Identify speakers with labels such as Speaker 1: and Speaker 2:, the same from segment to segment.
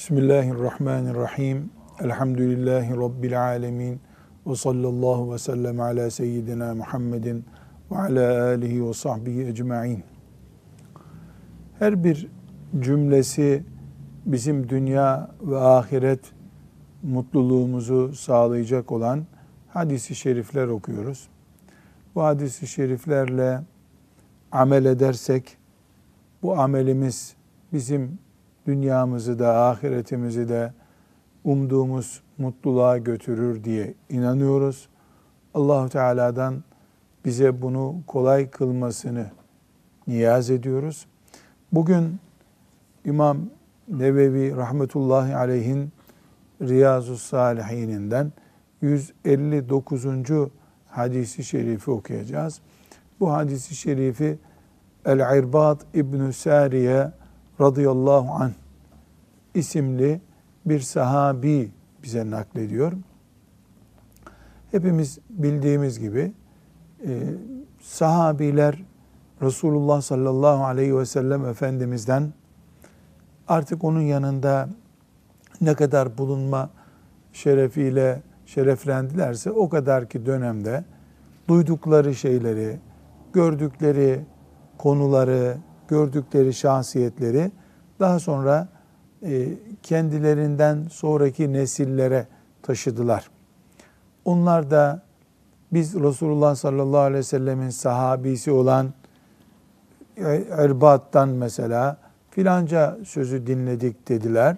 Speaker 1: Bismillahirrahmanirrahim. Elhamdülillahi Rabbil alemin. Ve sallallahu ve sellem ala seyyidina Muhammedin ve ala alihi ve sahbihi ecma'in. Her bir cümlesi bizim dünya ve ahiret mutluluğumuzu sağlayacak olan hadisi şerifler okuyoruz. Bu hadisi şeriflerle amel edersek bu amelimiz bizim dünyamızı da ahiretimizi de umduğumuz mutluluğa götürür diye inanıyoruz. Allahu Teala'dan bize bunu kolay kılmasını niyaz ediyoruz. Bugün İmam Nevevi rahmetullahi aleyhin Riyazu Salihininden 159. hadisi şerifi okuyacağız. Bu hadisi şerifi El-İrbad İbn-i Sariye radıyallahu anh isimli bir sahabi bize naklediyor. Hepimiz bildiğimiz gibi e, sahabiler Resulullah sallallahu aleyhi ve sellem Efendimiz'den artık onun yanında ne kadar bulunma şerefiyle şereflendilerse o kadar ki dönemde duydukları şeyleri, gördükleri konuları, gördükleri şahsiyetleri daha sonra e, kendilerinden sonraki nesillere taşıdılar. Onlar da biz Resulullah sallallahu aleyhi ve sellemin sahabisi olan Erbat'tan mesela filanca sözü dinledik dediler.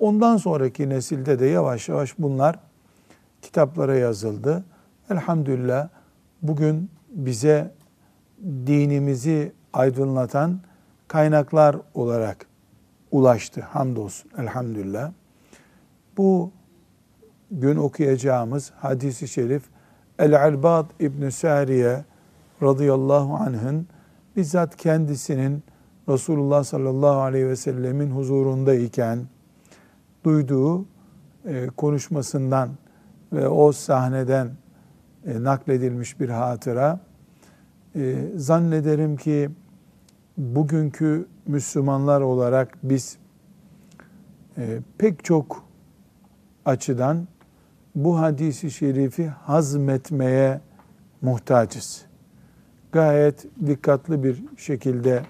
Speaker 1: Ondan sonraki nesilde de yavaş yavaş bunlar kitaplara yazıldı. Elhamdülillah bugün bize dinimizi aydınlatan kaynaklar olarak ulaştı. Hamdolsun elhamdülillah. Bu gün okuyacağımız hadisi şerif El-Albad İbn Sariye radıyallahu anh'ın bizzat kendisinin Resulullah sallallahu aleyhi ve sellemin huzurundayken duyduğu e, konuşmasından ve o sahneden e, nakledilmiş bir hatıra. E, zannederim ki bugünkü Müslümanlar olarak biz e, pek çok açıdan bu hadisi şerifi hazmetmeye muhtacız. Gayet dikkatli bir şekilde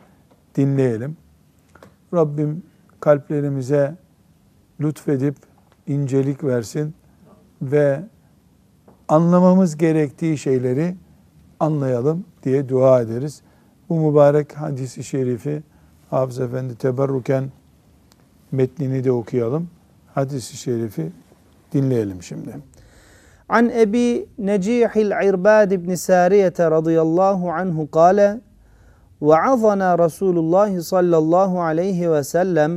Speaker 1: dinleyelim. Rabbim kalplerimize lütfedip incelik versin ve anlamamız gerektiği şeyleri anlayalım diye dua ederiz. Bu mübarek hadisi şerifi Hafız Efendi teberruken metnini de okuyalım. Hadisi şerifi dinleyelim şimdi.
Speaker 2: أبي نجيح العرباد بن سارية رضي الله عنه قال وعظنا رسول الله صلى الله عليه وسلم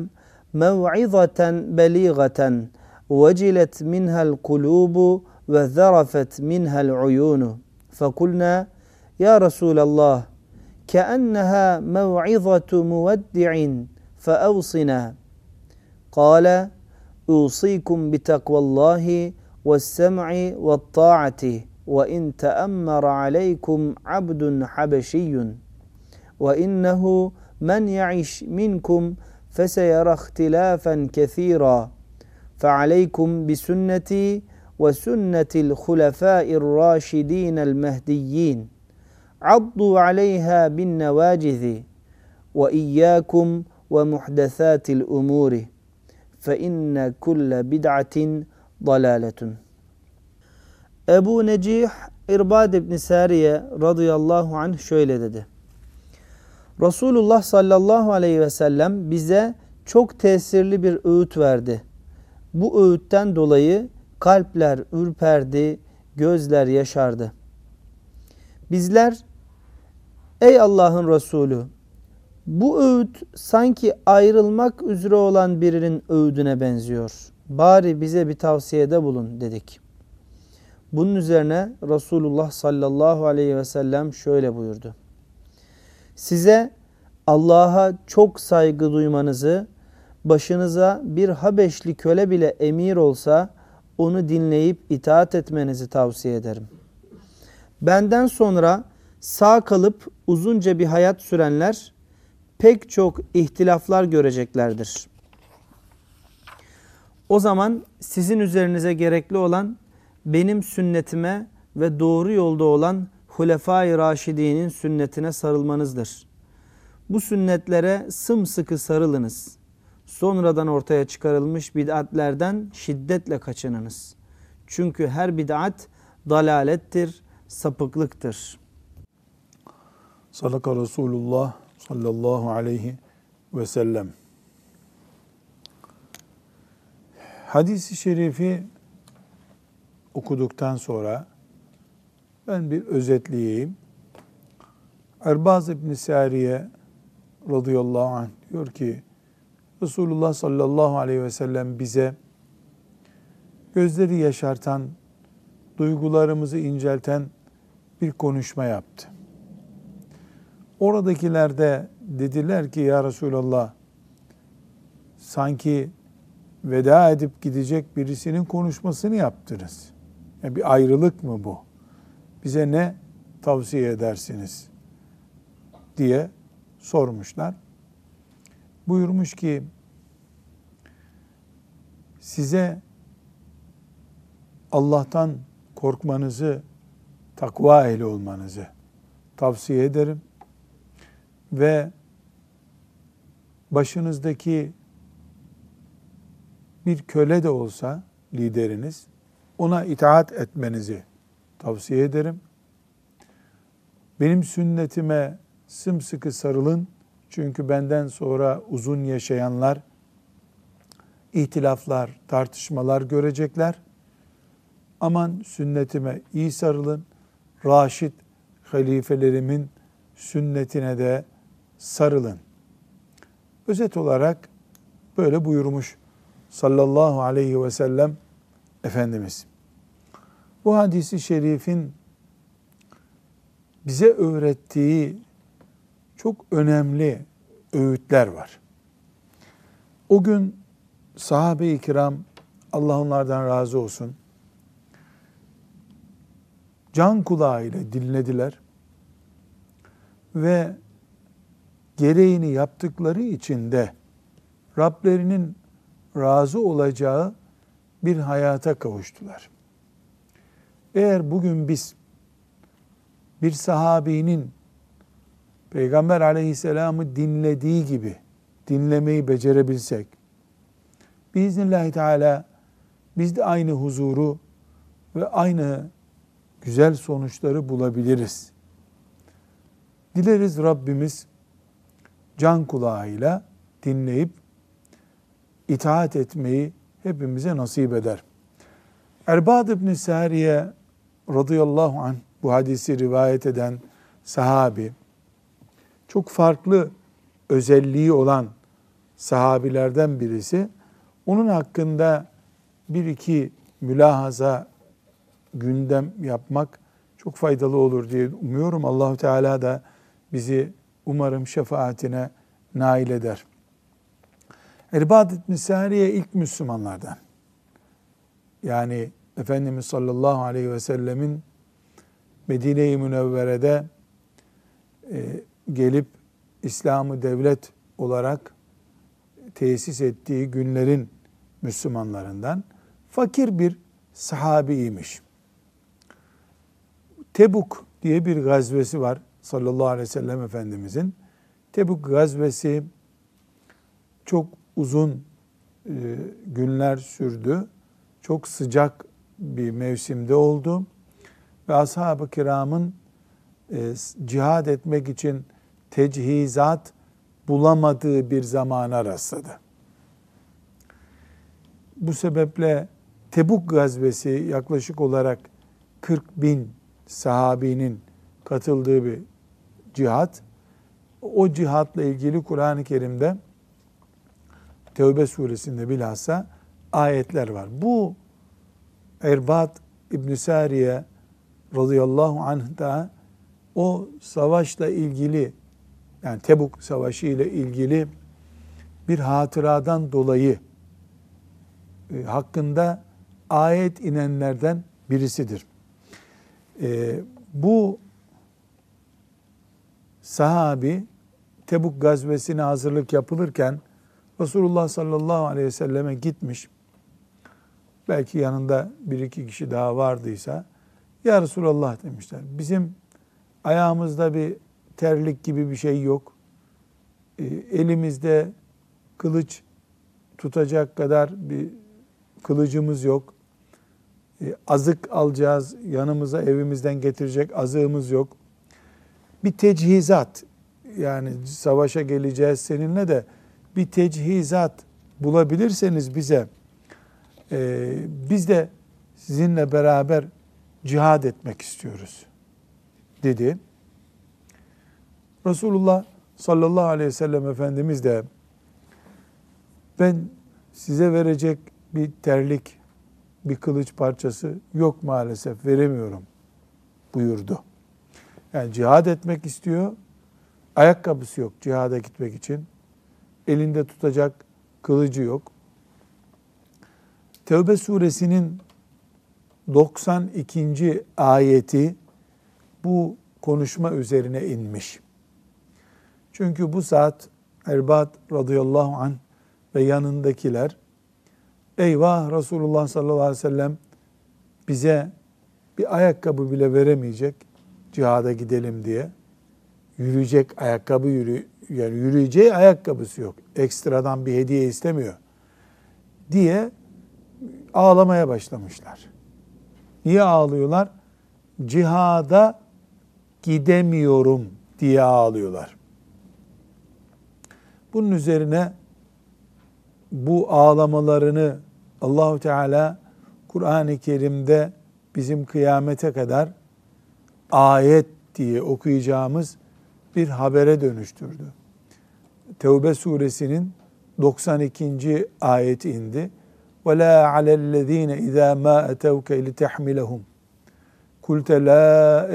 Speaker 2: موعظة بليغة وجلت منها القلوب وذرفت منها العيون فقلنا يا رسول الله كأنها موعظة مودع فأوصنا. قال أوصيكم بتقوى الله والسمع والطاعة وإن تأمر عليكم عبد حبشي وإنه من يعش منكم فسيرى اختلافا كثيرا. فعليكم بسنتي وسنة الخلفاء الراشدين المهديين. addu aleyha bin nevacizi ve iyyakum ve muhdesatil umuri fe inne kulle bid'atin dalaletun. Ebu Necih İrbad İbni Sariye radıyallahu anh şöyle dedi. Resulullah sallallahu aleyhi ve sellem bize çok tesirli bir öğüt verdi. Bu öğütten dolayı kalpler ürperdi, gözler yaşardı. Bizler ey Allah'ın Resulü bu öğüt sanki ayrılmak üzere olan birinin öğüdüne benziyor. Bari bize bir tavsiyede bulun dedik. Bunun üzerine Resulullah sallallahu aleyhi ve sellem şöyle buyurdu. Size Allah'a çok saygı duymanızı, başınıza bir Habeşli köle bile emir olsa onu dinleyip itaat etmenizi tavsiye ederim. Benden sonra sağ kalıp uzunca bir hayat sürenler pek çok ihtilaflar göreceklerdir. O zaman sizin üzerinize gerekli olan benim sünnetime ve doğru yolda olan Hulefai Raşidi'nin sünnetine sarılmanızdır. Bu sünnetlere sımsıkı sarılınız. Sonradan ortaya çıkarılmış bid'atlerden şiddetle kaçınınız. Çünkü her bid'at dalalettir, sapıklıktır.
Speaker 1: Sadaka Resulullah sallallahu aleyhi ve sellem. Hadis-i şerifi okuduktan sonra ben bir özetleyeyim. Erbaz İbn Sariye radıyallahu anh diyor ki Resulullah sallallahu aleyhi ve sellem bize gözleri yaşartan, duygularımızı incelten bir konuşma yaptı. Oradakiler de dediler ki ya Resulallah sanki veda edip gidecek birisinin konuşmasını yaptınız. Yani bir ayrılık mı bu? Bize ne tavsiye edersiniz? diye sormuşlar. Buyurmuş ki size Allah'tan korkmanızı, takva ehli olmanızı tavsiye ederim. Ve başınızdaki bir köle de olsa lideriniz ona itaat etmenizi tavsiye ederim. Benim sünnetime sımsıkı sarılın. Çünkü benden sonra uzun yaşayanlar ihtilaflar, tartışmalar görecekler. Aman sünnetime iyi sarılın. Raşid halifelerimin sünnetine de sarılın. Özet olarak böyle buyurmuş sallallahu aleyhi ve sellem Efendimiz. Bu hadisi şerifin bize öğrettiği çok önemli öğütler var. O gün sahabe-i kiram Allah onlardan razı olsun can kulağıyla dinlediler ve gereğini yaptıkları için de Rablerinin razı olacağı bir hayata kavuştular. Eğer bugün biz bir sahabinin Peygamber aleyhisselamı dinlediği gibi dinlemeyi becerebilsek, biiznillahü teala biz de aynı huzuru ve aynı güzel sonuçları bulabiliriz. Dileriz Rabbimiz can kulağıyla dinleyip itaat etmeyi hepimize nasip eder. Erbad ibn Sariye radıyallahu anh bu hadisi rivayet eden sahabi çok farklı özelliği olan sahabilerden birisi. Onun hakkında bir iki mülahaza gündem yapmak çok faydalı olur diye umuyorum. Allahu Teala da bizi umarım şefaatine nail eder. Erbad ibn Sariye ilk Müslümanlardan. Yani Efendimiz sallallahu aleyhi ve sellemin Medine-i Münevvere'de e, gelip İslam'ı devlet olarak tesis ettiği günlerin Müslümanlarından fakir bir sahabiymiş. Tebuk diye bir gazvesi var sallallahu aleyhi ve sellem Efendimizin. Tebuk gazvesi çok uzun e, günler sürdü. Çok sıcak bir mevsimde oldu. Ve ashab-ı kiramın e, cihad etmek için tecihizat bulamadığı bir zamana rastladı. Bu sebeple Tebuk gazvesi yaklaşık olarak 40 bin sahabinin katıldığı bir cihat. O cihatla ilgili Kur'an-ı Kerim'de Tevbe suresinde bilhassa ayetler var. Bu Erbat İbn Sariye radıyallahu anh da o savaşla ilgili yani Tebuk Savaşı ile ilgili bir hatıradan dolayı e, hakkında ayet inenlerden birisidir. E, bu sahabi Tebuk gazvesine hazırlık yapılırken Resulullah sallallahu aleyhi ve selleme gitmiş. belki yanında bir iki kişi daha vardıysa ya Resulallah demişler. Bizim ayağımızda bir terlik gibi bir şey yok. E, elimizde kılıç tutacak kadar bir kılıcımız yok. E, azık alacağız, yanımıza evimizden getirecek azığımız yok. Bir tecihizat, yani savaşa geleceğiz seninle de bir tecihizat bulabilirseniz bize, e, biz de sizinle beraber cihad etmek istiyoruz dedi. Resulullah sallallahu aleyhi ve sellem Efendimiz de ben size verecek bir terlik, bir kılıç parçası yok maalesef veremiyorum buyurdu. Yani cihad etmek istiyor, ayakkabısı yok cihada gitmek için. Elinde tutacak kılıcı yok. Tevbe suresinin 92. ayeti bu konuşma üzerine inmiş. Çünkü bu saat Erbad radıyallahu anh ve yanındakiler eyvah Resulullah sallallahu aleyhi ve sellem bize bir ayakkabı bile veremeyecek cihada gidelim diye. Yürüyecek ayakkabı yürü yani yürüyeceği ayakkabısı yok. Ekstradan bir hediye istemiyor. Diye ağlamaya başlamışlar. Niye ağlıyorlar? Cihada gidemiyorum diye ağlıyorlar. Bunun üzerine bu ağlamalarını Allahu Teala Kur'an-ı Kerim'de bizim kıyamete kadar ayet diye okuyacağımız bir habere dönüştürdü. Tevbe suresinin 92. ayeti indi. وَلَا عَلَى الَّذ۪ينَ اِذَا مَا اَتَوْكَ لِتَحْمِلَهُمْ قُلْتَ لَا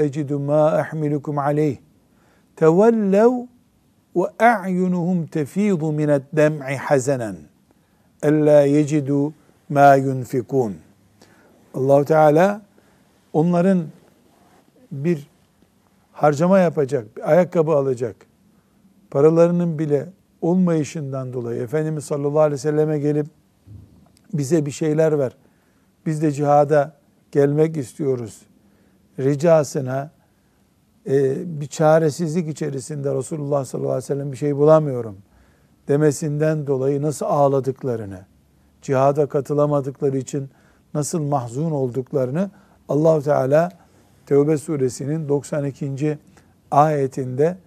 Speaker 1: اَجِدُ مَا اَحْمِلُكُمْ عَلَيْهِ تَوَلَّوْا وَاَعْيُنُهُمْ تَف۪يضُ مِنَ الدَّمْعِ حَزَنًا اَلَّا يَجِدُوا مَا يُنْفِقُونَ allah Teala onların bir harcama yapacak, bir ayakkabı alacak, paralarının bile olmayışından dolayı Efendimiz sallallahu aleyhi ve selleme gelip bize bir şeyler ver, biz de cihada gelmek istiyoruz ricasına e, bir çaresizlik içerisinde Resulullah sallallahu aleyhi ve sellem bir şey bulamıyorum demesinden dolayı nasıl ağladıklarını, cihada katılamadıkları için nasıl mahzun olduklarını Allahu Teala Tevbe suresinin 92. ayetinde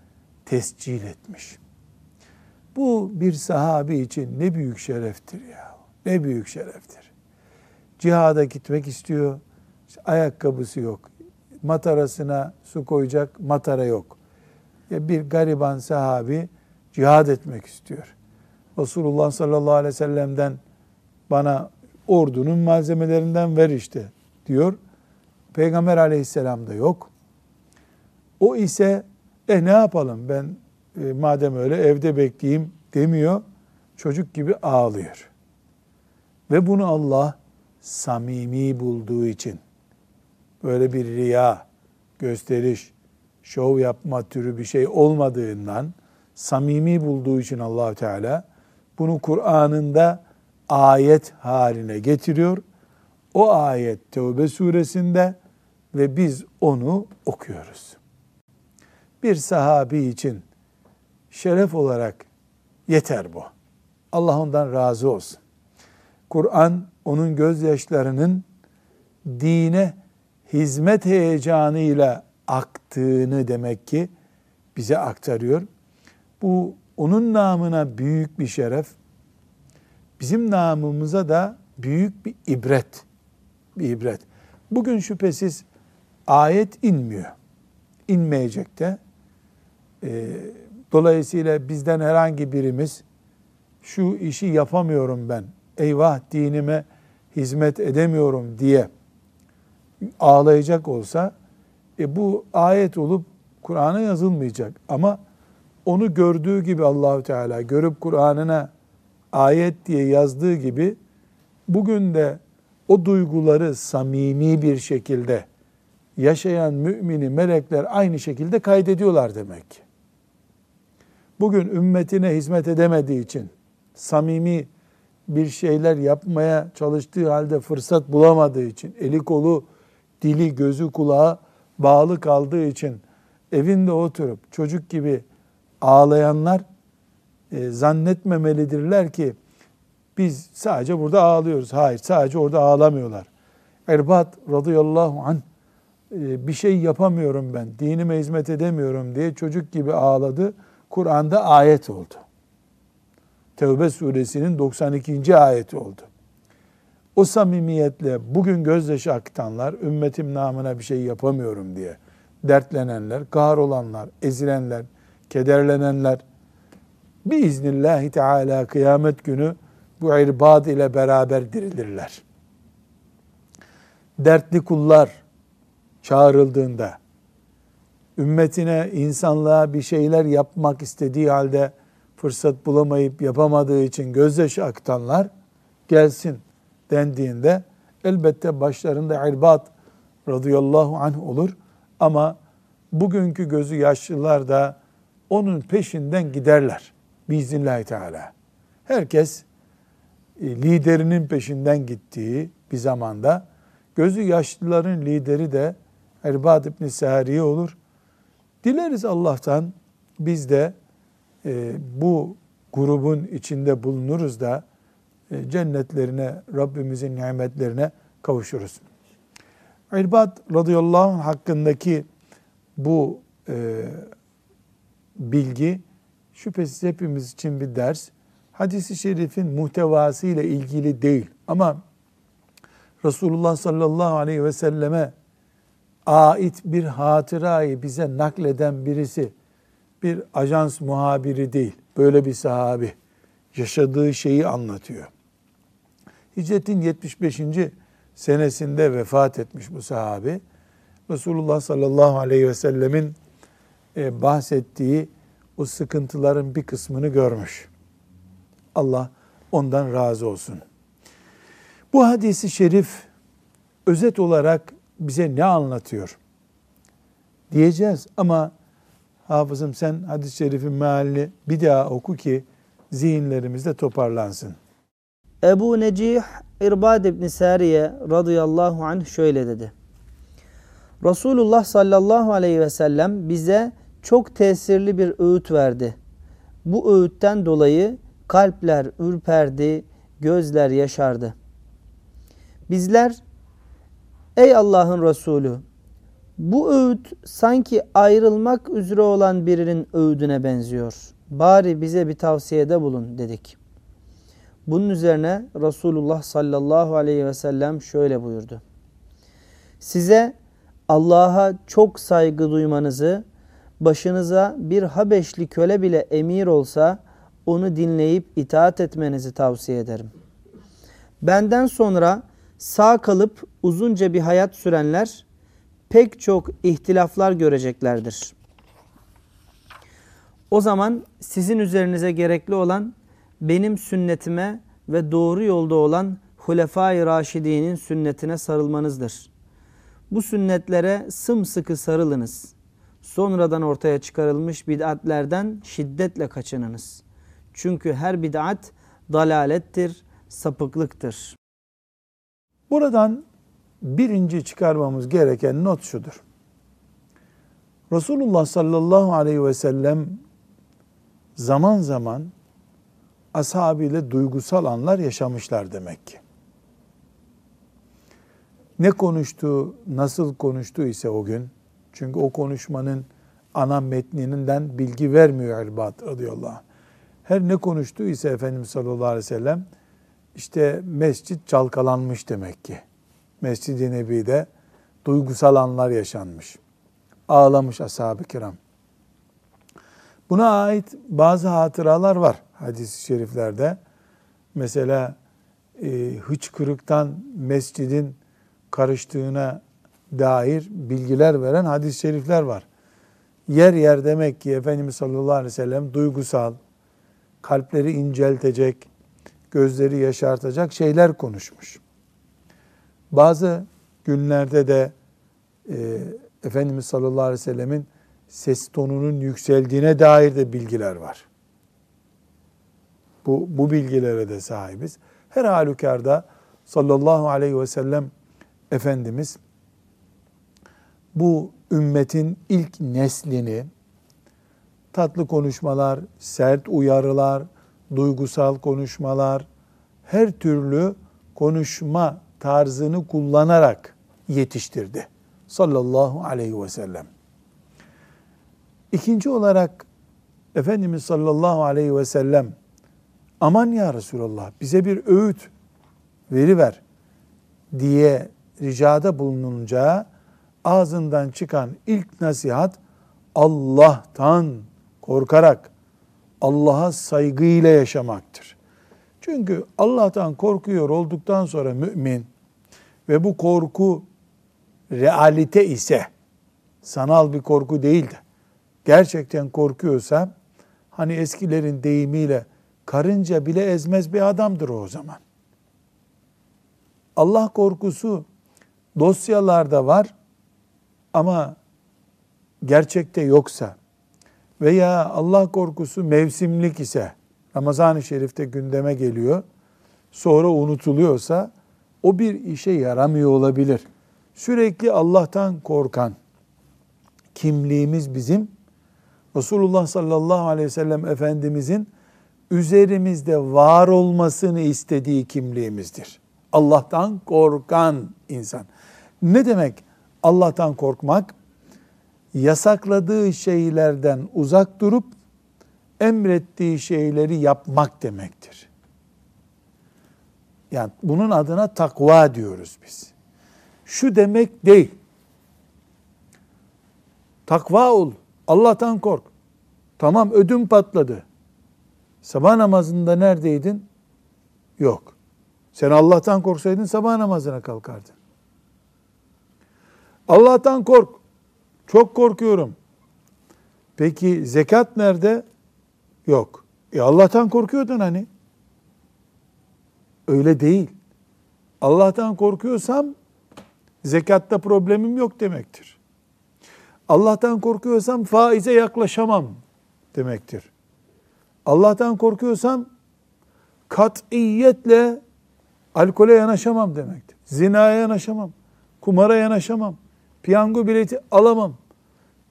Speaker 1: tescil etmiş. Bu bir sahabi için ne büyük şereftir ya. Ne büyük şereftir. Cihada gitmek istiyor. Ayakkabısı yok. Matarasına su koyacak matara yok. Ya bir gariban sahabi cihad etmek istiyor. Resulullah sallallahu aleyhi ve sellem'den bana ordunun malzemelerinden ver işte diyor. Peygamber aleyhisselam da yok. O ise e ne yapalım ben e, madem öyle evde bekleyeyim demiyor. Çocuk gibi ağlıyor. Ve bunu Allah samimi bulduğu için böyle bir riya, gösteriş, şov yapma türü bir şey olmadığından samimi bulduğu için allah Teala bunu Kur'an'ında ayet haline getiriyor. O ayet Tevbe suresinde ve biz onu okuyoruz. Bir sahabi için şeref olarak yeter bu. Allah ondan razı olsun. Kur'an onun gözyaşlarının dine hizmet heyecanıyla aktığını demek ki bize aktarıyor. Bu onun namına büyük bir şeref, bizim namımıza da büyük bir ibret. Bir ibret. Bugün şüphesiz ayet inmiyor. İnmeyecek de. E, dolayısıyla bizden herhangi birimiz şu işi yapamıyorum ben, eyvah dinime hizmet edemiyorum diye ağlayacak olsa e, bu ayet olup Kur'an'a yazılmayacak. Ama onu gördüğü gibi Allahü Teala görüp Kur'an'ına ayet diye yazdığı gibi bugün de o duyguları samimi bir şekilde yaşayan mümini melekler aynı şekilde kaydediyorlar demek ki. Bugün ümmetine hizmet edemediği için, samimi bir şeyler yapmaya çalıştığı halde fırsat bulamadığı için, eli kolu, dili, gözü, kulağı bağlı kaldığı için evinde oturup çocuk gibi ağlayanlar e, zannetmemelidirler ki biz sadece burada ağlıyoruz. Hayır, sadece orada ağlamıyorlar. Erbat radıyallahu anh bir şey yapamıyorum ben, dinime hizmet edemiyorum diye çocuk gibi ağladı. Kur'an'da ayet oldu. Tevbe suresinin 92. ayeti oldu. O samimiyetle bugün gözyaşı akıtanlar, ümmetim namına bir şey yapamıyorum diye dertlenenler, kahrolanlar, ezilenler, kederlenenler, biiznillahü teala kıyamet günü bu irbad ile beraber dirilirler. Dertli kullar çağrıldığında, ümmetine, insanlığa bir şeyler yapmak istediği halde fırsat bulamayıp yapamadığı için gözyaşı akıtanlar gelsin dendiğinde elbette başlarında İrbad radıyallahu anh olur ama bugünkü gözü yaşlılar da onun peşinden giderler biiznillahü teala. Herkes e, liderinin peşinden gittiği bir zamanda gözü yaşlıların lideri de Erbad İbni Sariye olur. Dileriz Allah'tan biz de e, bu grubun içinde bulunuruz da e, cennetlerine, Rabbimizin nimetlerine kavuşuruz. İrbad radıyallahu anh hakkındaki bu e, bilgi şüphesiz hepimiz için bir ders. Hadis-i şerifin muhtevası ile ilgili değil ama Resulullah sallallahu aleyhi ve selleme ait bir hatırayı bize nakleden birisi bir ajans muhabiri değil. Böyle bir sahabi yaşadığı şeyi anlatıyor. Hicretin 75. senesinde vefat etmiş bu sahabi. Resulullah sallallahu aleyhi ve sellemin e, bahsettiği o sıkıntıların bir kısmını görmüş. Allah ondan razı olsun. Bu hadisi şerif özet olarak bize ne anlatıyor? Diyeceğiz ama hafızım sen hadis-i şerifin mealini bir daha oku ki zihinlerimizde toparlansın.
Speaker 2: Ebu Necih İrbad İbni Sariye radıyallahu anh şöyle dedi. Resulullah sallallahu aleyhi ve sellem bize çok tesirli bir öğüt verdi. Bu öğütten dolayı kalpler ürperdi, gözler yaşardı. Bizler ey Allah'ın Resulü bu öğüt sanki ayrılmak üzere olan birinin öğüdüne benziyor. Bari bize bir tavsiyede bulun dedik. Bunun üzerine Resulullah sallallahu aleyhi ve sellem şöyle buyurdu. Size Allah'a çok saygı duymanızı, başınıza bir Habeşli köle bile emir olsa onu dinleyip itaat etmenizi tavsiye ederim. Benden sonra sağ kalıp uzunca bir hayat sürenler pek çok ihtilaflar göreceklerdir. O zaman sizin üzerinize gerekli olan benim sünnetime ve doğru yolda olan Hulefai Raşidi'nin sünnetine sarılmanızdır. Bu sünnetlere sımsıkı sarılınız. Sonradan ortaya çıkarılmış bid'atlerden şiddetle kaçınınız. Çünkü her bid'at dalalettir, sapıklıktır.
Speaker 1: Buradan birinci çıkarmamız gereken not şudur. Resulullah sallallahu aleyhi ve sellem zaman zaman ashabıyla duygusal anlar yaşamışlar demek ki. Ne konuştu, nasıl konuştu ise o gün, çünkü o konuşmanın ana metninden bilgi vermiyor Erbat radıyallahu anh. Her ne konuştu ise Efendimiz sallallahu aleyhi ve sellem, işte mescit çalkalanmış demek ki. Mescid-i Nebi'de duygusal anlar yaşanmış. Ağlamış ashab-ı kiram. Buna ait bazı hatıralar var hadis-i şeriflerde. Mesela e, hıçkırıktan mescidin karıştığına dair bilgiler veren hadis-i şerifler var. Yer yer demek ki Efendimiz sallallahu aleyhi ve sellem duygusal, kalpleri inceltecek, gözleri yaşartacak şeyler konuşmuş. Bazı günlerde de e, Efendimiz sallallahu aleyhi ve sellemin ses tonunun yükseldiğine dair de bilgiler var. Bu, bu bilgilere de sahibiz. Her halükarda sallallahu aleyhi ve sellem Efendimiz bu ümmetin ilk neslini tatlı konuşmalar, sert uyarılar, duygusal konuşmalar, her türlü konuşma tarzını kullanarak yetiştirdi. Sallallahu aleyhi ve sellem. İkinci olarak Efendimiz sallallahu aleyhi ve sellem aman ya Resulallah bize bir öğüt veriver diye ricada bulununca ağzından çıkan ilk nasihat Allah'tan korkarak Allah'a saygıyla yaşamaktır. Çünkü Allah'tan korkuyor olduktan sonra mümin ve bu korku realite ise sanal bir korku değil de gerçekten korkuyorsa hani eskilerin deyimiyle karınca bile ezmez bir adamdır o zaman. Allah korkusu dosyalarda var ama gerçekte yoksa veya Allah korkusu mevsimlik ise Ramazan-ı Şerif'te gündeme geliyor, sonra unutuluyorsa o bir işe yaramıyor olabilir. Sürekli Allah'tan korkan kimliğimiz bizim Resulullah sallallahu aleyhi ve sellem Efendimizin üzerimizde var olmasını istediği kimliğimizdir. Allah'tan korkan insan. Ne demek Allah'tan korkmak? Yasakladığı şeylerden uzak durup emrettiği şeyleri yapmak demektir. Yani bunun adına takva diyoruz biz. Şu demek değil. Takva ol. Allah'tan kork. Tamam ödüm patladı. Sabah namazında neredeydin? Yok. Sen Allah'tan korksaydın sabah namazına kalkardın. Allah'tan kork. Çok korkuyorum. Peki zekat nerede? Yok. E Allah'tan korkuyordun hani. Öyle değil. Allah'tan korkuyorsam zekatta problemim yok demektir. Allah'tan korkuyorsam faize yaklaşamam demektir. Allah'tan korkuyorsam katiyetle alkole yanaşamam demektir. Zinaya yanaşamam. Kumara yanaşamam. Piyango bileti alamam.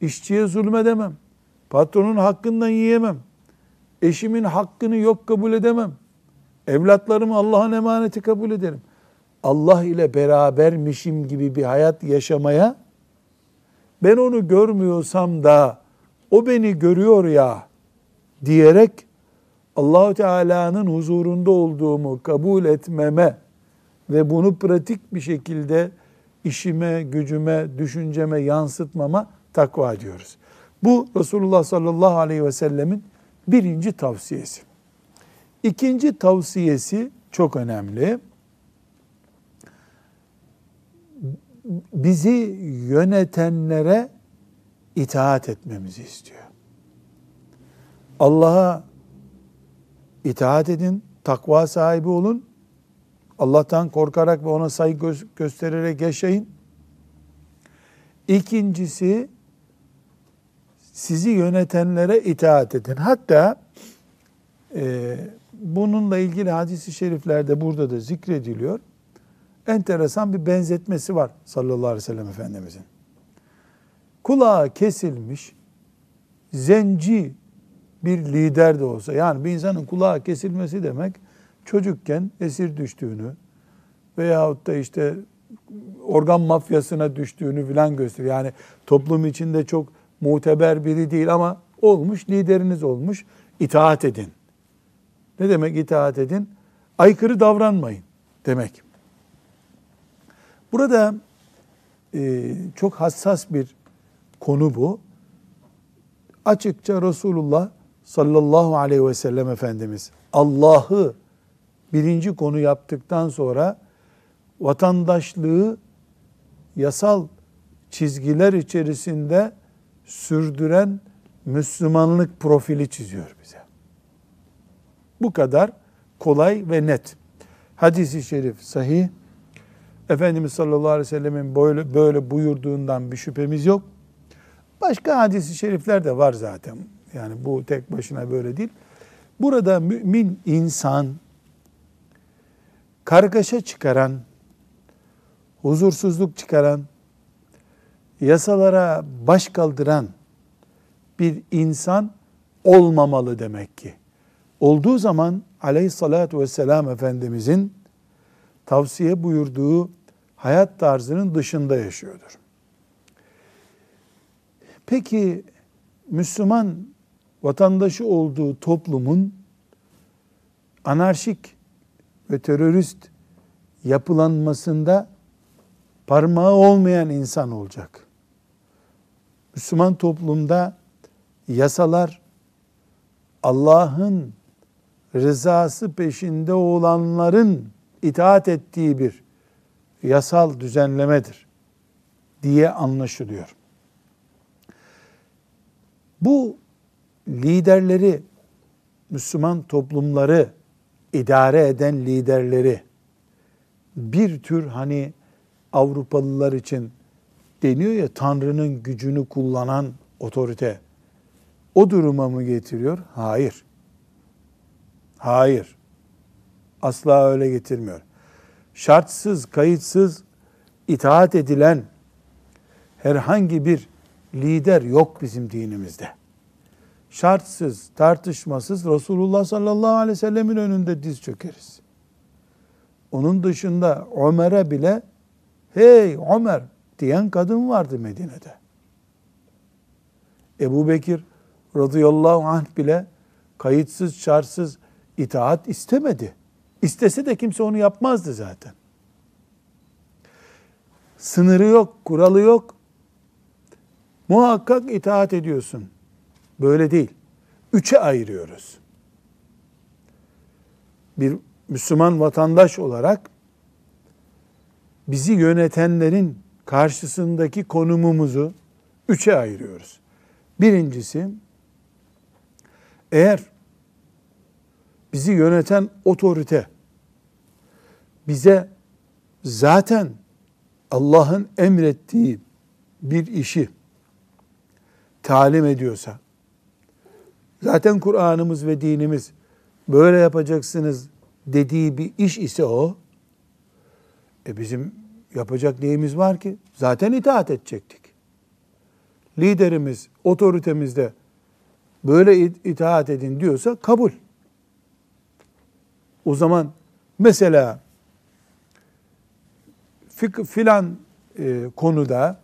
Speaker 1: İşçiye zulmedemem. Patronun hakkından yiyemem. Eşimin hakkını yok kabul edemem. Evlatlarımı Allah'ın emaneti kabul ederim. Allah ile berabermişim gibi bir hayat yaşamaya ben onu görmüyorsam da o beni görüyor ya diyerek Allahu Teala'nın huzurunda olduğumu kabul etmeme ve bunu pratik bir şekilde işime, gücüme, düşünceme yansıtmama takva diyoruz. Bu Resulullah sallallahu aleyhi ve sellemin birinci tavsiyesi. İkinci tavsiyesi çok önemli. Bizi yönetenlere itaat etmemizi istiyor. Allah'a itaat edin, takva sahibi olun. Allah'tan korkarak ve ona saygı göstererek yaşayın. İkincisi sizi yönetenlere itaat edin. Hatta e, bununla ilgili hadisi şeriflerde burada da zikrediliyor. Enteresan bir benzetmesi var sallallahu aleyhi ve sellem Efendimizin. Kulağı kesilmiş, zenci bir lider de olsa, yani bir insanın kulağı kesilmesi demek, çocukken esir düştüğünü veyahut da işte organ mafyasına düştüğünü filan gösteriyor. Yani toplum içinde çok muteber biri değil ama olmuş, lideriniz olmuş, itaat edin. Ne demek itaat edin? Aykırı davranmayın demek. Burada e, çok hassas bir konu bu. Açıkça Resulullah sallallahu aleyhi ve sellem Efendimiz Allah'ı birinci konu yaptıktan sonra vatandaşlığı yasal çizgiler içerisinde sürdüren Müslümanlık profili çiziyor bize. Bu kadar kolay ve net. Hadis-i şerif sahih. Efendimiz sallallahu aleyhi ve sellemin böyle, böyle buyurduğundan bir şüphemiz yok. Başka hadis-i şerifler de var zaten. Yani bu tek başına böyle değil. Burada mümin insan kargaşa çıkaran, huzursuzluk çıkaran, yasalara baş kaldıran bir insan olmamalı demek ki. Olduğu zaman aleyhissalatü vesselam Efendimizin tavsiye buyurduğu hayat tarzının dışında yaşıyordur. Peki Müslüman vatandaşı olduğu toplumun anarşik ve terörist yapılanmasında parmağı olmayan insan olacak. Müslüman toplumda yasalar Allah'ın rızası peşinde olanların itaat ettiği bir yasal düzenlemedir diye anlaşılıyor. Bu liderleri, Müslüman toplumları idare eden liderleri bir tür hani Avrupalılar için deniyor ya Tanrı'nın gücünü kullanan otorite o duruma mı getiriyor? Hayır. Hayır. Asla öyle getirmiyor. Şartsız, kayıtsız itaat edilen herhangi bir lider yok bizim dinimizde. Şartsız, tartışmasız Resulullah sallallahu aleyhi ve sellemin önünde diz çökeriz. Onun dışında Ömer'e bile hey Ömer diyen kadın vardı Medine'de. Ebu Bekir radıyallahu anh bile kayıtsız şartsız itaat istemedi. İstese de kimse onu yapmazdı zaten. Sınırı yok, kuralı yok. Muhakkak itaat ediyorsun. Böyle değil. Üçe ayırıyoruz. Bir Müslüman vatandaş olarak bizi yönetenlerin karşısındaki konumumuzu üçe ayırıyoruz. Birincisi, eğer bizi yöneten otorite bize zaten Allah'ın emrettiği bir işi talim ediyorsa, zaten Kur'an'ımız ve dinimiz böyle yapacaksınız dediği bir iş ise o, e bizim yapacak neyimiz var ki? Zaten itaat edecektik. Liderimiz, otoritemiz de böyle itaat edin diyorsa kabul. O zaman mesela filan e, konuda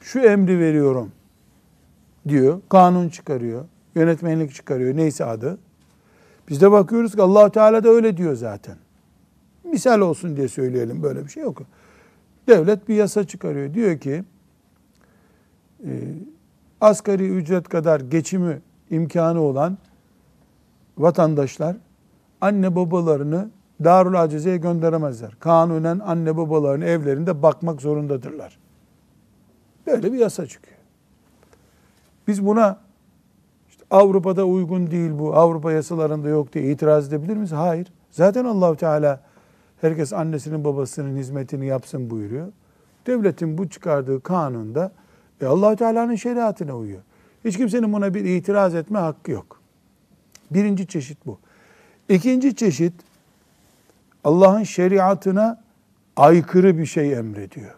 Speaker 1: şu emri veriyorum diyor, kanun çıkarıyor, yönetmenlik çıkarıyor, neyse adı. Biz de bakıyoruz ki allah Teala da öyle diyor zaten. Misal olsun diye söyleyelim böyle bir şey yok. Devlet bir yasa çıkarıyor. Diyor ki e, asgari ücret kadar geçimi imkanı olan vatandaşlar anne babalarını Darul Acize'ye gönderemezler. Kanunen anne babalarını evlerinde bakmak zorundadırlar. Böyle bir yasa çıkıyor. Biz buna Avrupa'da uygun değil bu, Avrupa yasalarında yok diye itiraz edebilir miyiz? Hayır. Zaten Allahu Teala herkes annesinin babasının hizmetini yapsın buyuruyor. Devletin bu çıkardığı kanunda e allah Teala'nın şeriatına uyuyor. Hiç kimsenin buna bir itiraz etme hakkı yok. Birinci çeşit bu. İkinci çeşit Allah'ın şeriatına aykırı bir şey emrediyor.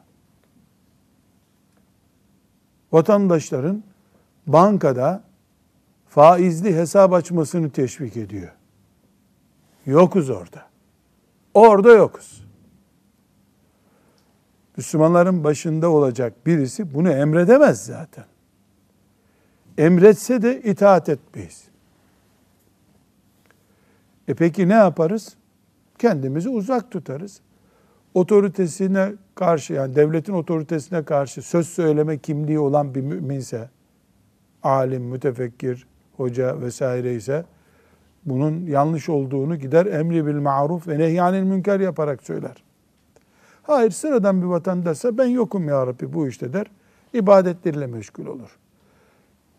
Speaker 1: Vatandaşların bankada faizli hesap açmasını teşvik ediyor. Yokuz orada. Orada yokuz. Müslümanların başında olacak birisi bunu emredemez zaten. Emretse de itaat etmeyiz. E peki ne yaparız? Kendimizi uzak tutarız. Otoritesine karşı yani devletin otoritesine karşı söz söyleme kimliği olan bir müminse, alim, mütefekkir, hoca vesaire ise bunun yanlış olduğunu gider emri bil maruf ve nehyanil münker yaparak söyler. Hayır sıradan bir vatandaşsa ben yokum ya Rabbi bu işte der. İbadetleriyle meşgul olur.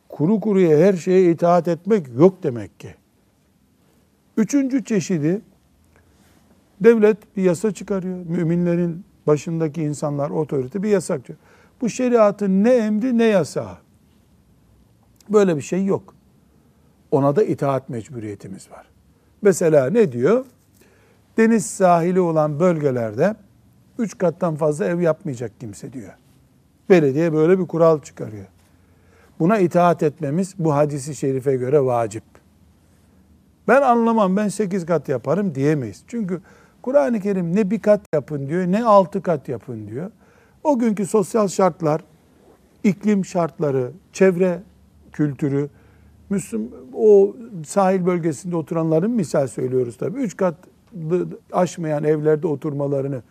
Speaker 1: Kuru kuruya her şeye itaat etmek yok demek ki. Üçüncü çeşidi devlet bir yasa çıkarıyor. Müminlerin başındaki insanlar otorite bir yasak diyor. Bu şeriatın ne emri ne yasağı. Böyle bir şey yok. Ona da itaat mecburiyetimiz var. Mesela ne diyor? deniz sahili olan bölgelerde üç kattan fazla ev yapmayacak kimse diyor. Belediye böyle bir kural çıkarıyor. Buna itaat etmemiz bu hadisi şerife göre vacip. Ben anlamam ben sekiz kat yaparım diyemeyiz. Çünkü Kur'an-ı Kerim ne bir kat yapın diyor ne altı kat yapın diyor. O günkü sosyal şartlar, iklim şartları, çevre kültürü, Müslüm, o sahil bölgesinde oturanların misal söylüyoruz tabii. Üç kat aşmayan evlerde oturmalarını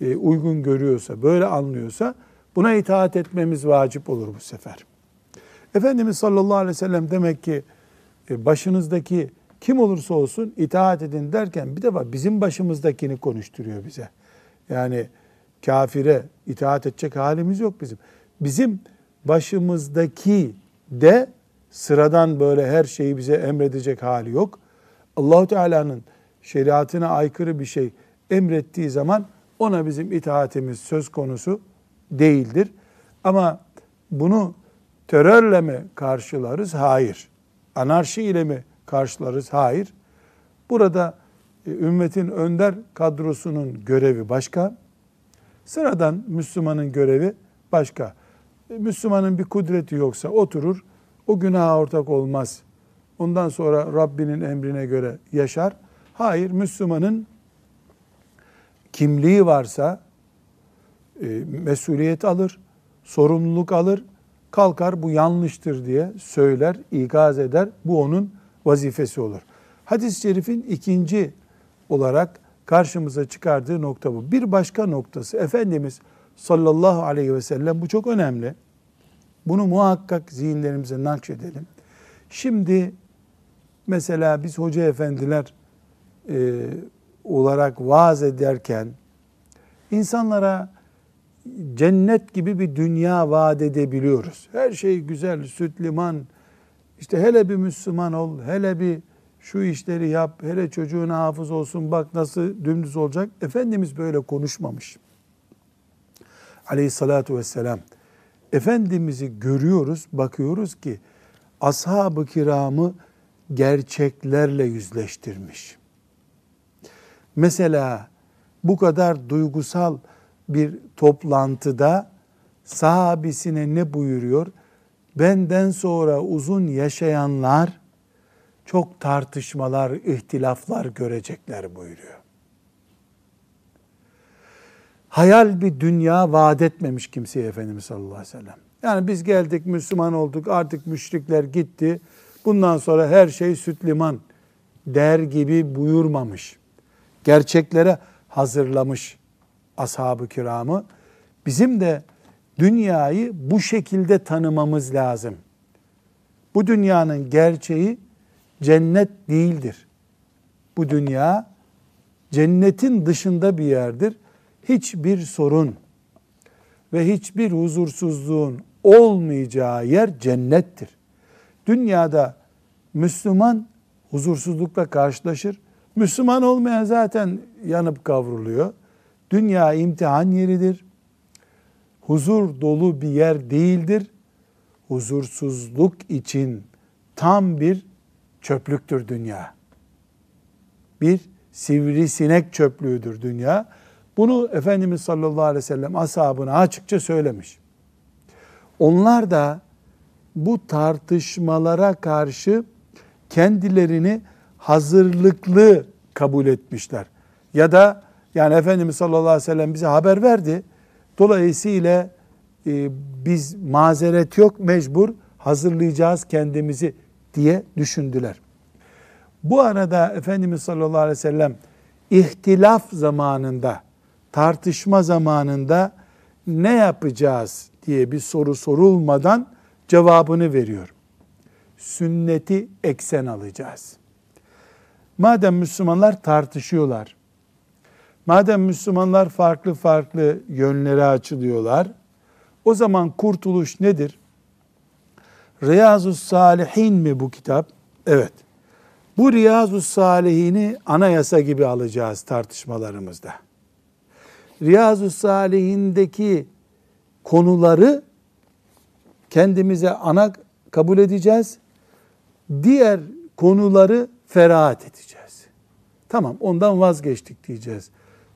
Speaker 1: e, uygun görüyorsa, böyle anlıyorsa buna itaat etmemiz vacip olur bu sefer. Efendimiz sallallahu aleyhi ve sellem demek ki e, başınızdaki kim olursa olsun itaat edin derken bir defa bizim başımızdakini konuşturuyor bize. Yani kafire itaat edecek halimiz yok bizim. Bizim başımızdaki de sıradan böyle her şeyi bize emredecek hali yok. Allahu Teala'nın şeriatına aykırı bir şey emrettiği zaman ona bizim itaatimiz söz konusu değildir. Ama bunu terörle mi karşılarız? Hayır. Anarşi ile mi karşılarız? Hayır. Burada e, ümmetin önder kadrosunun görevi başka. Sıradan Müslümanın görevi başka. E, Müslümanın bir kudreti yoksa oturur, o günaha ortak olmaz. Ondan sonra Rabbinin emrine göre yaşar. Hayır, Müslümanın kimliği varsa e, mesuliyet alır, sorumluluk alır, kalkar bu yanlıştır diye söyler, ikaz eder. Bu onun vazifesi olur. Hadis-i şerifin ikinci olarak karşımıza çıkardığı nokta bu. Bir başka noktası Efendimiz sallallahu aleyhi ve sellem bu çok önemli. Bunu muhakkak zihinlerimize nakşedelim. Şimdi mesela biz hoca efendiler e, olarak vaaz ederken insanlara cennet gibi bir dünya vaat edebiliyoruz. Her şey güzel, süt liman, işte hele bir Müslüman ol, hele bir şu işleri yap, hele çocuğuna hafız olsun bak nasıl dümdüz olacak. Efendimiz böyle konuşmamış. Aleyhissalatu vesselam. Efendimiz'i görüyoruz, bakıyoruz ki ashab-ı kiramı gerçeklerle yüzleştirmiş. Mesela bu kadar duygusal bir toplantıda sahabisine ne buyuruyor? Benden sonra uzun yaşayanlar çok tartışmalar, ihtilaflar görecekler buyuruyor. Hayal bir dünya vaat etmemiş kimseye Efendimiz sallallahu aleyhi ve sellem. Yani biz geldik Müslüman olduk artık müşrikler gitti. Bundan sonra her şey süt liman der gibi buyurmamış. Gerçeklere hazırlamış ashab-ı kiramı. Bizim de dünyayı bu şekilde tanımamız lazım. Bu dünyanın gerçeği cennet değildir. Bu dünya cennetin dışında bir yerdir. Hiçbir sorun ve hiçbir huzursuzluğun olmayacağı yer cennettir. Dünyada Müslüman huzursuzlukla karşılaşır. Müslüman olmayan zaten yanıp kavruluyor. Dünya imtihan yeridir. Huzur dolu bir yer değildir. Huzursuzluk için tam bir çöplüktür dünya. Bir sivrisinek çöplüğüdür dünya. Bunu Efendimiz sallallahu aleyhi ve sellem ashabına açıkça söylemiş. Onlar da bu tartışmalara karşı kendilerini hazırlıklı kabul etmişler. Ya da yani Efendimiz sallallahu aleyhi ve sellem bize haber verdi. Dolayısıyla e, biz mazeret yok mecbur hazırlayacağız kendimizi diye düşündüler. Bu arada Efendimiz sallallahu aleyhi ve sellem ihtilaf zamanında, tartışma zamanında ne yapacağız diye bir soru sorulmadan cevabını veriyor. Sünneti eksen alacağız. Madem Müslümanlar tartışıyorlar, madem Müslümanlar farklı farklı yönlere açılıyorlar, o zaman kurtuluş nedir? Riyazu Salihin mi bu kitap? Evet. Bu Riyazu Salihini anayasa gibi alacağız tartışmalarımızda. Riyazu Salihindeki konuları kendimize ana kabul edeceğiz. Diğer konuları ferahat edeceğiz. Tamam ondan vazgeçtik diyeceğiz.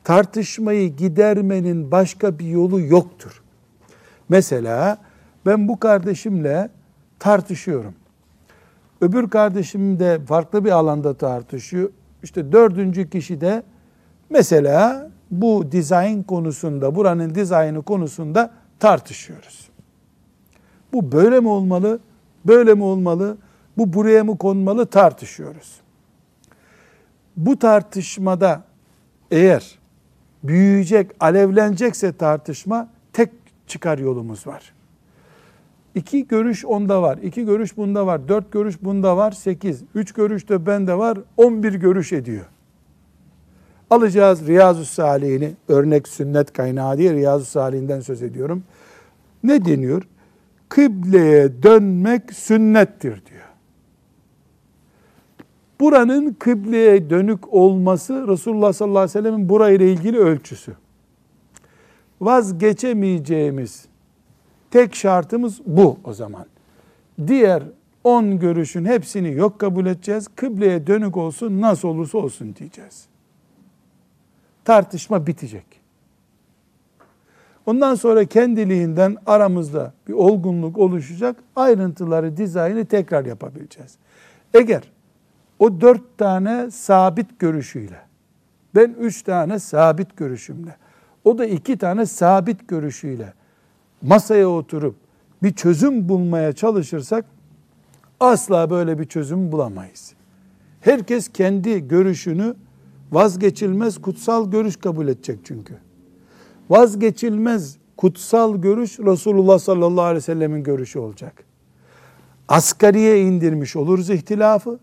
Speaker 1: Tartışmayı gidermenin başka bir yolu yoktur. Mesela ben bu kardeşimle tartışıyorum. Öbür kardeşim de farklı bir alanda tartışıyor. İşte dördüncü kişi de mesela bu dizayn konusunda, buranın dizaynı konusunda tartışıyoruz. Bu böyle mi olmalı, böyle mi olmalı, bu buraya mı konmalı tartışıyoruz. Bu tartışmada eğer büyüyecek, alevlenecekse tartışma tek çıkar yolumuz var. İki görüş onda var, iki görüş bunda var, dört görüş bunda var, sekiz, üç görüş de bende var, on bir görüş ediyor. Alacağız Riyazu Salihini, örnek sünnet kaynağı diye Riyazu Salih'inden söz ediyorum. Ne deniyor? Kıbleye dönmek sünnettir diyor. Buranın kıbleye dönük olması Resulullah sallallahu aleyhi ve sellemin burayla ilgili ölçüsü. Vazgeçemeyeceğimiz tek şartımız bu o zaman. Diğer on görüşün hepsini yok kabul edeceğiz. Kıbleye dönük olsun nasıl olursa olsun diyeceğiz. Tartışma bitecek. Ondan sonra kendiliğinden aramızda bir olgunluk oluşacak. Ayrıntıları, dizaynı tekrar yapabileceğiz. Eğer o dört tane sabit görüşüyle, ben üç tane sabit görüşümle, o da iki tane sabit görüşüyle masaya oturup bir çözüm bulmaya çalışırsak asla böyle bir çözüm bulamayız. Herkes kendi görüşünü vazgeçilmez kutsal görüş kabul edecek çünkü. Vazgeçilmez kutsal görüş Resulullah sallallahu aleyhi ve sellemin görüşü olacak. Asgariye indirmiş oluruz ihtilafı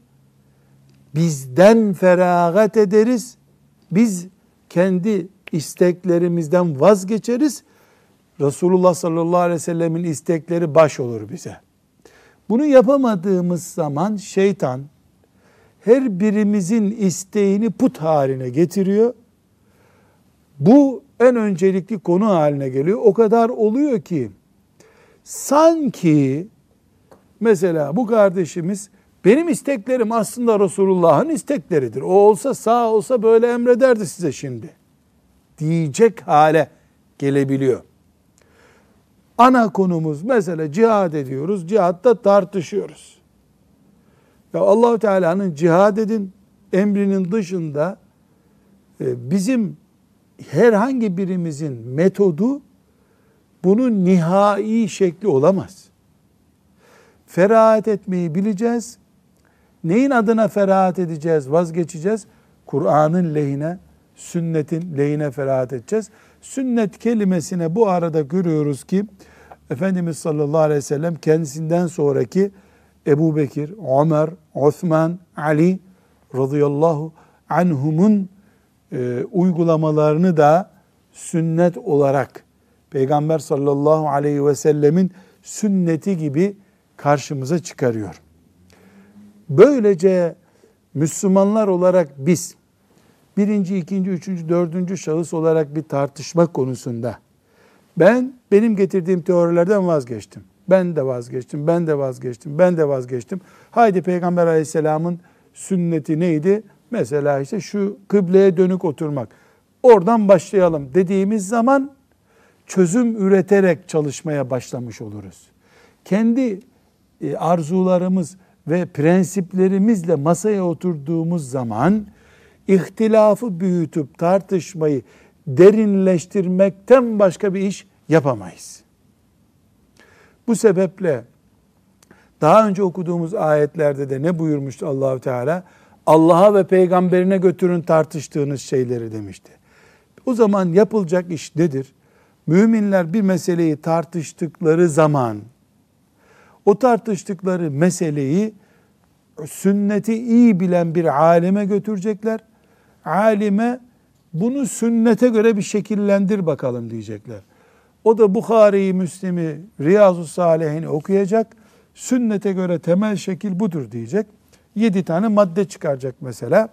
Speaker 1: bizden feragat ederiz. Biz kendi isteklerimizden vazgeçeriz. Resulullah sallallahu aleyhi ve sellemin istekleri baş olur bize. Bunu yapamadığımız zaman şeytan her birimizin isteğini put haline getiriyor. Bu en öncelikli konu haline geliyor. O kadar oluyor ki sanki mesela bu kardeşimiz benim isteklerim aslında Resulullah'ın istekleridir. O olsa sağ olsa böyle emrederdi size şimdi. Diyecek hale gelebiliyor. Ana konumuz mesela cihad ediyoruz. Cihatta tartışıyoruz. Ya allah Teala'nın cihad edin emrinin dışında e, bizim herhangi birimizin metodu bunun nihai şekli olamaz. Ferahat etmeyi bileceğiz Neyin adına ferahat edeceğiz, vazgeçeceğiz? Kur'an'ın lehine, sünnetin lehine ferahat edeceğiz. Sünnet kelimesine bu arada görüyoruz ki Efendimiz sallallahu aleyhi ve sellem kendisinden sonraki Ebu Bekir, Ömer, Osman, Ali radıyallahu anhumun e, uygulamalarını da sünnet olarak Peygamber sallallahu aleyhi ve sellemin sünneti gibi karşımıza çıkarıyor. Böylece Müslümanlar olarak biz birinci, ikinci, üçüncü, dördüncü şahıs olarak bir tartışma konusunda ben benim getirdiğim teorilerden vazgeçtim. Ben de vazgeçtim, ben de vazgeçtim, ben de vazgeçtim. Haydi Peygamber aleyhisselamın sünneti neydi? Mesela işte şu kıbleye dönük oturmak. Oradan başlayalım dediğimiz zaman çözüm üreterek çalışmaya başlamış oluruz. Kendi e, arzularımız, ve prensiplerimizle masaya oturduğumuz zaman ihtilafı büyütüp tartışmayı derinleştirmekten başka bir iş yapamayız. Bu sebeple daha önce okuduğumuz ayetlerde de ne buyurmuştu Allahu Teala? Allah'a ve peygamberine götürün tartıştığınız şeyleri demişti. O zaman yapılacak iş nedir? Müminler bir meseleyi tartıştıkları zaman o tartıştıkları meseleyi sünneti iyi bilen bir alime götürecekler. Alime bunu sünnete göre bir şekillendir bakalım diyecekler. O da Bukhari'yi, Müslim'i, Riyazu Salihini okuyacak. Sünnete göre temel şekil budur diyecek. Yedi tane madde çıkaracak mesela.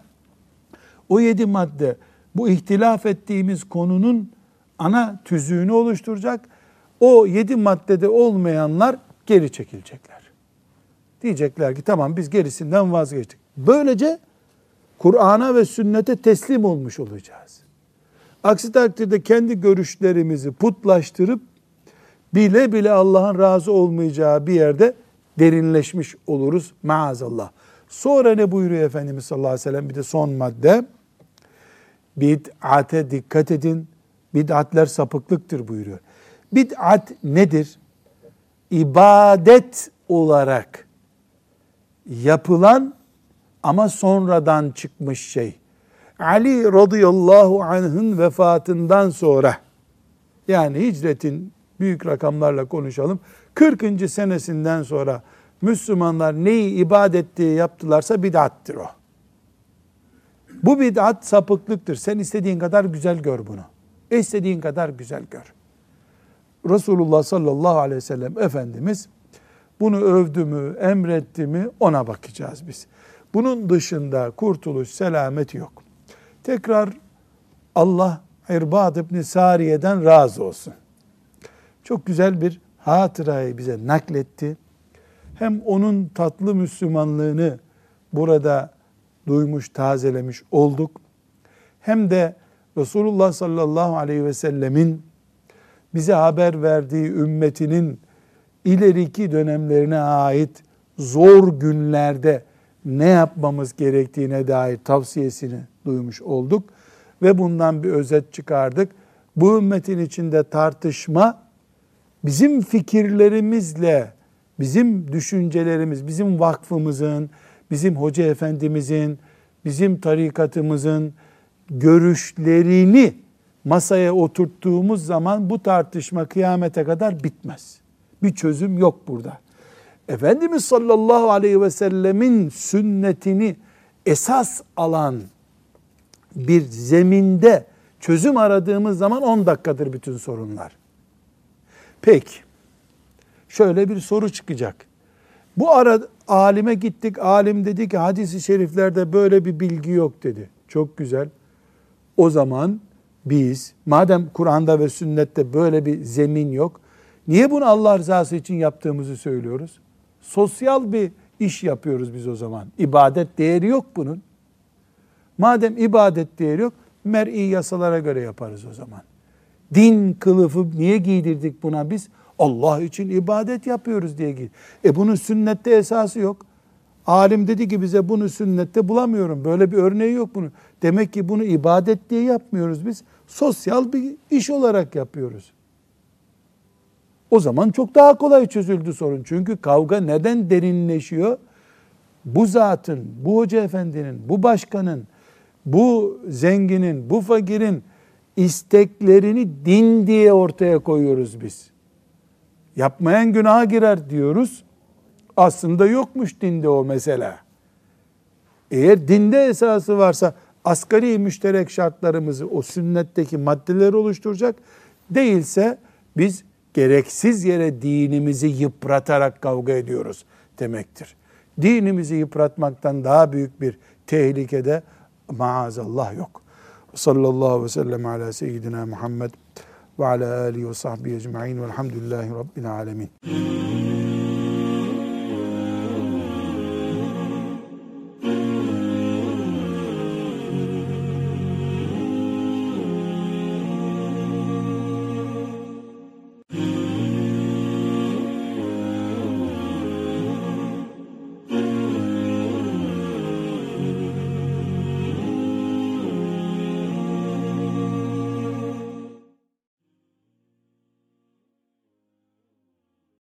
Speaker 1: O yedi madde bu ihtilaf ettiğimiz konunun ana tüzüğünü oluşturacak. O yedi maddede olmayanlar geri çekilecekler. Diyecekler ki tamam biz gerisinden vazgeçtik. Böylece Kur'an'a ve sünnete teslim olmuş olacağız. Aksi takdirde kendi görüşlerimizi putlaştırıp bile bile Allah'ın razı olmayacağı bir yerde derinleşmiş oluruz maazallah. Sonra ne buyuruyor Efendimiz sallallahu aleyhi ve sellem? Bir de son madde. Bid'ate dikkat edin. Bid'atler sapıklıktır buyuruyor. Bid'at nedir? İbadet olarak yapılan ama sonradan çıkmış şey. Ali radıyallahu anh'ın vefatından sonra yani hicretin büyük rakamlarla konuşalım. 40. senesinden sonra Müslümanlar neyi ibadet diye yaptılarsa bid'attir o. Bu bid'at sapıklıktır. Sen istediğin kadar güzel gör bunu. İstediğin kadar güzel gör. Resulullah sallallahu aleyhi ve sellem Efendimiz bunu övdü mü, emretti mi ona bakacağız biz. Bunun dışında kurtuluş, selamet yok. Tekrar Allah İrbad ibn Sariye'den razı olsun. Çok güzel bir hatırayı bize nakletti. Hem onun tatlı Müslümanlığını burada duymuş, tazelemiş olduk. Hem de Resulullah sallallahu aleyhi ve sellemin bize haber verdiği ümmetinin ileriki dönemlerine ait zor günlerde ne yapmamız gerektiğine dair tavsiyesini duymuş olduk ve bundan bir özet çıkardık. Bu ümmetin içinde tartışma bizim fikirlerimizle, bizim düşüncelerimiz, bizim vakfımızın, bizim hoca efendimizin, bizim tarikatımızın görüşlerini masaya oturttuğumuz zaman bu tartışma kıyamete kadar bitmez. Bir çözüm yok burada. Efendimiz sallallahu aleyhi ve sellemin sünnetini esas alan bir zeminde çözüm aradığımız zaman 10 dakikadır bütün sorunlar. Peki, şöyle bir soru çıkacak. Bu ara alime gittik, alim dedi ki hadisi şeriflerde böyle bir bilgi yok dedi. Çok güzel. O zaman biz madem Kur'an'da ve sünnette böyle bir zemin yok, niye bunu Allah rızası için yaptığımızı söylüyoruz? Sosyal bir iş yapıyoruz biz o zaman. İbadet değeri yok bunun. Madem ibadet değeri yok, mer'i yasalara göre yaparız o zaman. Din kılıfı niye giydirdik buna biz? Allah için ibadet yapıyoruz diye giydir. E bunun sünnette esası yok. Alim dedi ki bize bunu sünnette bulamıyorum. Böyle bir örneği yok bunun. Demek ki bunu ibadet diye yapmıyoruz biz. Sosyal bir iş olarak yapıyoruz. O zaman çok daha kolay çözüldü sorun. Çünkü kavga neden derinleşiyor? Bu zatın, bu hoca efendinin, bu başkanın, bu zenginin, bu fakirin isteklerini din diye ortaya koyuyoruz biz. Yapmayan günaha girer diyoruz. Aslında yokmuş dinde o mesela. Eğer dinde esası varsa asgari müşterek şartlarımızı o sünnetteki maddeler oluşturacak. Değilse biz gereksiz yere dinimizi yıpratarak kavga ediyoruz demektir. Dinimizi yıpratmaktan daha büyük bir tehlikede maazallah yok. Sallallahu aleyhi ve sellem ala seyyidina Muhammed ve ala alihi ve sahbihi ecma'in velhamdülillahi rabbil alemin.